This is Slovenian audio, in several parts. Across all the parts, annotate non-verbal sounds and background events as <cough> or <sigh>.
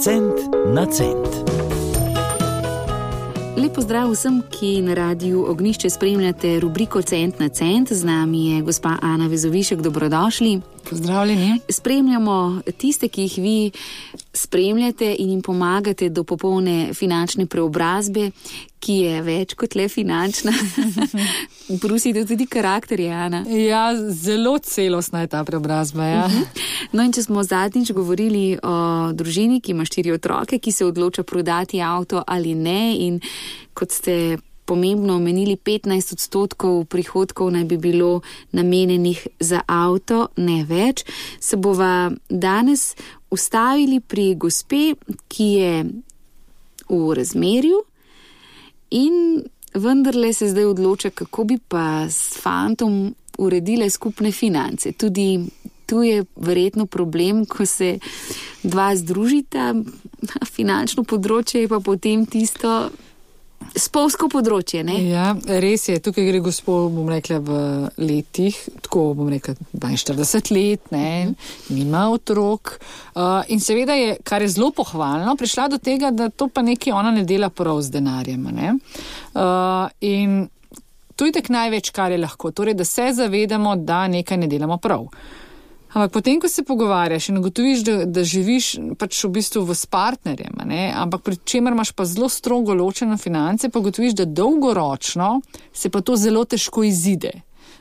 Cent na cent. Lepo zdrav vsem, ki na radiju Ognišče spremljate rubriko Cent na cent. Z nami je gospa Ana Vezovišek, dobrodošli. Pozdravljeni. Spremljamo tiste, ki jih vi spremljate in jim pomagate do popolne finančne preobrazbe, ki je več kot le finančna. <laughs> Brusite tudi karakter, Jana. Ja, zelo celostna je ta preobrazba. Ja. No, in če smo zadnjič govorili o družini, ki ima štiri otroke, ki se odloča prodati avto ali ne, in kot ste pomembno omenili, 15 odstotkov prihodkov naj bi bilo namenjenih za avto, ne več, se bova danes ustavili pri gospe, ki je v razmerju in vendarle se zdaj odloča, kako bi pa s fantom uredile skupne finance. Tudi tu je verjetno problem, ko se dva združita, finančno področje je pa potem tisto. Spolsko področje. Ne? Ja, res je, tukaj gre gospod, bom rekla, v letih, tako bom rekla, 42 let, ne, nima otrok. Uh, in seveda je, kar je zelo pohvalno, prišla do tega, da to pa nekaj ona ne dela prav z denarjem. Uh, in to je tak največ, kar je lahko, torej, da se zavedamo, da nekaj ne delamo prav. Ampak potem, ko se pogovarjaš in ugotoviš, da, da živiš pač v bistvu v s partnerjem, ne? ampak pri čemer imaš pa zelo strogo ločene finance, pa ugotoviš, da dolgoročno se pa to zelo težko izide.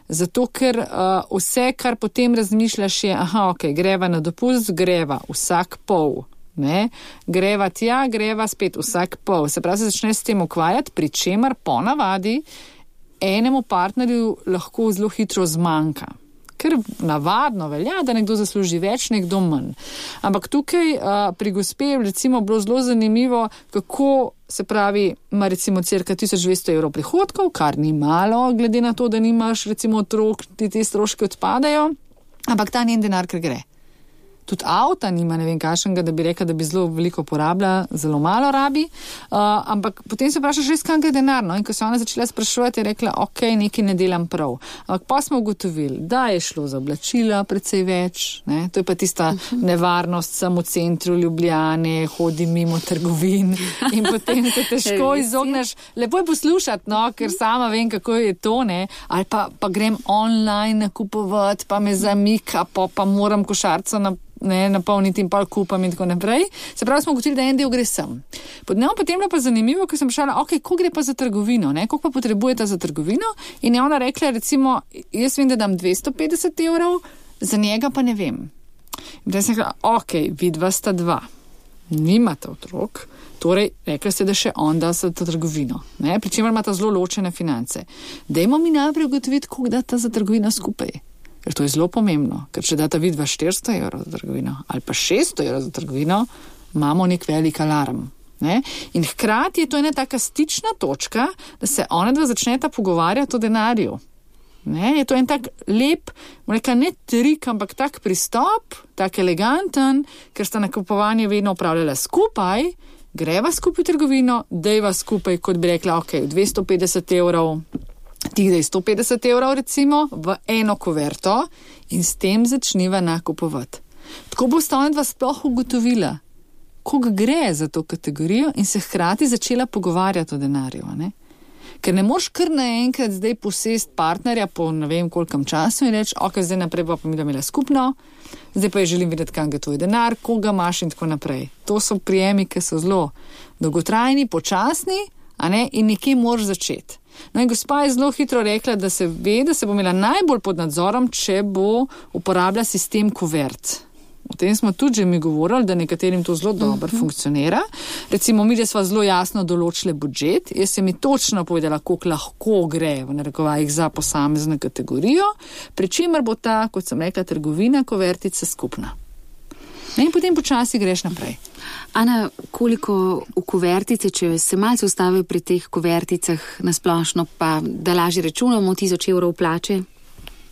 Zato, ker uh, vse, kar potem razmišljaš, je, aha, ok, greva na dopust, greva vsak pol. Ne? Greva tja, greva spet vsak pol. Se pravi, se začneš s tem ukvarjati, pri čemer ponavadi enemu partnerju lahko zelo hitro zmanjka ker navadno velja, da nekdo zasluži več, nekdo manj. Ampak tukaj uh, pri gospe je recimo bilo zelo zanimivo, kako se pravi, ima recimo crka 1200 evrov prihodkov, kar ni malo, glede na to, da nimaš recimo otrok, ti te stroške odpadajo, ampak ta njen denar, ker gre tudi avta nima, ne vem, kašnega, da bi rekel, da bi zelo veliko porabila, zelo malo rabi. Uh, ampak potem se vprašaš, res kam gre denar. No? In ko se ona začela sprašovati, je rekla, ok, nekaj ne delam prav. Ampak pa smo ugotovili, da je šlo za oblačila precej več. Ne? To je pa tista nevarnost samo v centru Ljubljane, hodi mimo trgovin in potem se težko <laughs> izogneš. Lepo je poslušati, no? ker sama vem, kako je to. Ne? Ali pa, pa grem online nakupovati, pa me zamika, pa, pa moram košarco na ne, napolniti in pol kupam in tako naprej. Se pravi, smo ugotovili, da en del gre sem. Podnevo potem je pa zanimivo, ker sem vprašala, ok, ko gre pa za trgovino, ne, koliko pa potrebujete za trgovino in je ona rekla, recimo, jaz vem, da dam 250 evrov, za njega pa ne vem. In potem sem rekla, ok, vidva sta dva, nimate otrok. Torej, rekli ste, da še on da za trgovino, pri čemer imata zelo ločene finance. Dajmo mi najprej ugotoviti, koliko da ta za trgovino skupaj. Ker to je zelo pomembno, ker če data vidva 400 evrov za trgovino ali pa 600 evrov za trgovino, imamo nek velik alarm. Ne? In hkrati je to ena taka stična točka, da se ona dva začneta pogovarjati o denarju. Ne? Je to en tak lep, reka, ne trik, ampak tak pristop, tak eleganten, ker sta nakupovanje vedno upravljala skupaj, greva skupaj v trgovino, dejva skupaj, kot bi rekla, ok, 250 evrov ti je 150 evrov, recimo, v eno kuverto in s tem začniva nakupovati. Tako bo sta ona sploh ugotovila, koga gre za to kategorijo in se hkrati začela pogovarjati o denarju. Ne? Ker ne moš kar naenkrat zdaj posest partnerja po ne vem kolkem času in reči, ok, zdaj naprej pa mi da imela skupno, zdaj pa je želim videti, kam gre tvoj denar, koga imaš in tako naprej. To so prijemi, ki so zelo dolgotrajni, počasni, ne, in nekje moraš začeti. No in gospa je zelo hitro rekla, da se ve, da se bo imela najbolj pod nadzorom, če bo uporabljala sistem kuvert. O tem smo tudi že mi govorili, da nekaterim to zelo dobro uh mhm. -huh. funkcionira. Recimo, mi, da smo zelo jasno določili budžet, jaz sem mi točno povedala, koliko lahko gre v narekovajih za posamezno kategorijo, pri čemer bo ta, kot sem rekla, trgovina kuvertica skupna. In potem počasi greš naprej. Ana, koliko v kuvertice, če se malce ustavi pri teh kuverticah na splošno, pa da lažje računamo tisoč evrov plače?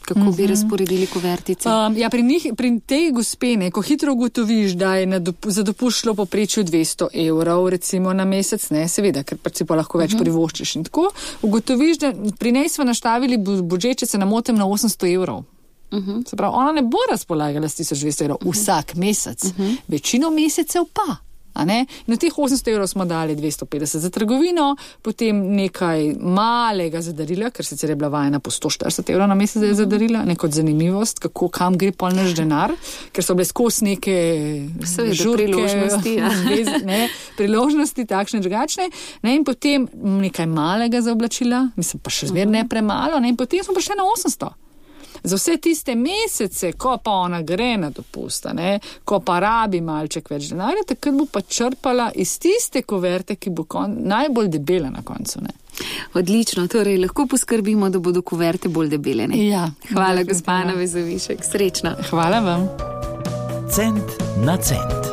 Kako uh -huh. bi mhm. razporedili kuvertice? Um, ja, pri, njih, pri tej gospene, ko hitro ugotoviš, da je dop za dopuščalo poprečju 200 evrov recimo, na mesec, ne, seveda, ker pa si pa lahko več uh mhm. -huh. privoščiš in tako, ugotoviš, da pri njej smo naštavili budžet, če se namotem, na 800 evrov. Uh mhm. -huh. Se pravi, ona ne bo razpolagala s 1200 evrov uh -huh. vsak mesec, uh -huh. večino mesecev pa. Na teh 800 evrov smo dali 250 za trgovino, potem nekaj malega za darila, ker sicer je bila vajena po 140 evrov na mesec za darila, neko zanimivost, kako kam gre pol naš denar, ker so bile skozi neke žurke, priložnosti, ja. <laughs> ne, priložnosti takšne drugačne. Ne, in potem nekaj malega za oblačila, mislim pa še zmer ne premalo, ne, in potem smo prišli na 800 za vse tiste mesece, ko pa ona gre na dopust, ko pa rabi malček več denarja, takrat bo pa črpala iz tiste koverte, ki bo kon, najbolj debela na koncu. Ne? Odlično, torej lahko poskrbimo, da bodo koverte bolj debele. Ja, Hvala, gospod Navezovišek, srečno. Hvala vam. Cent na cent.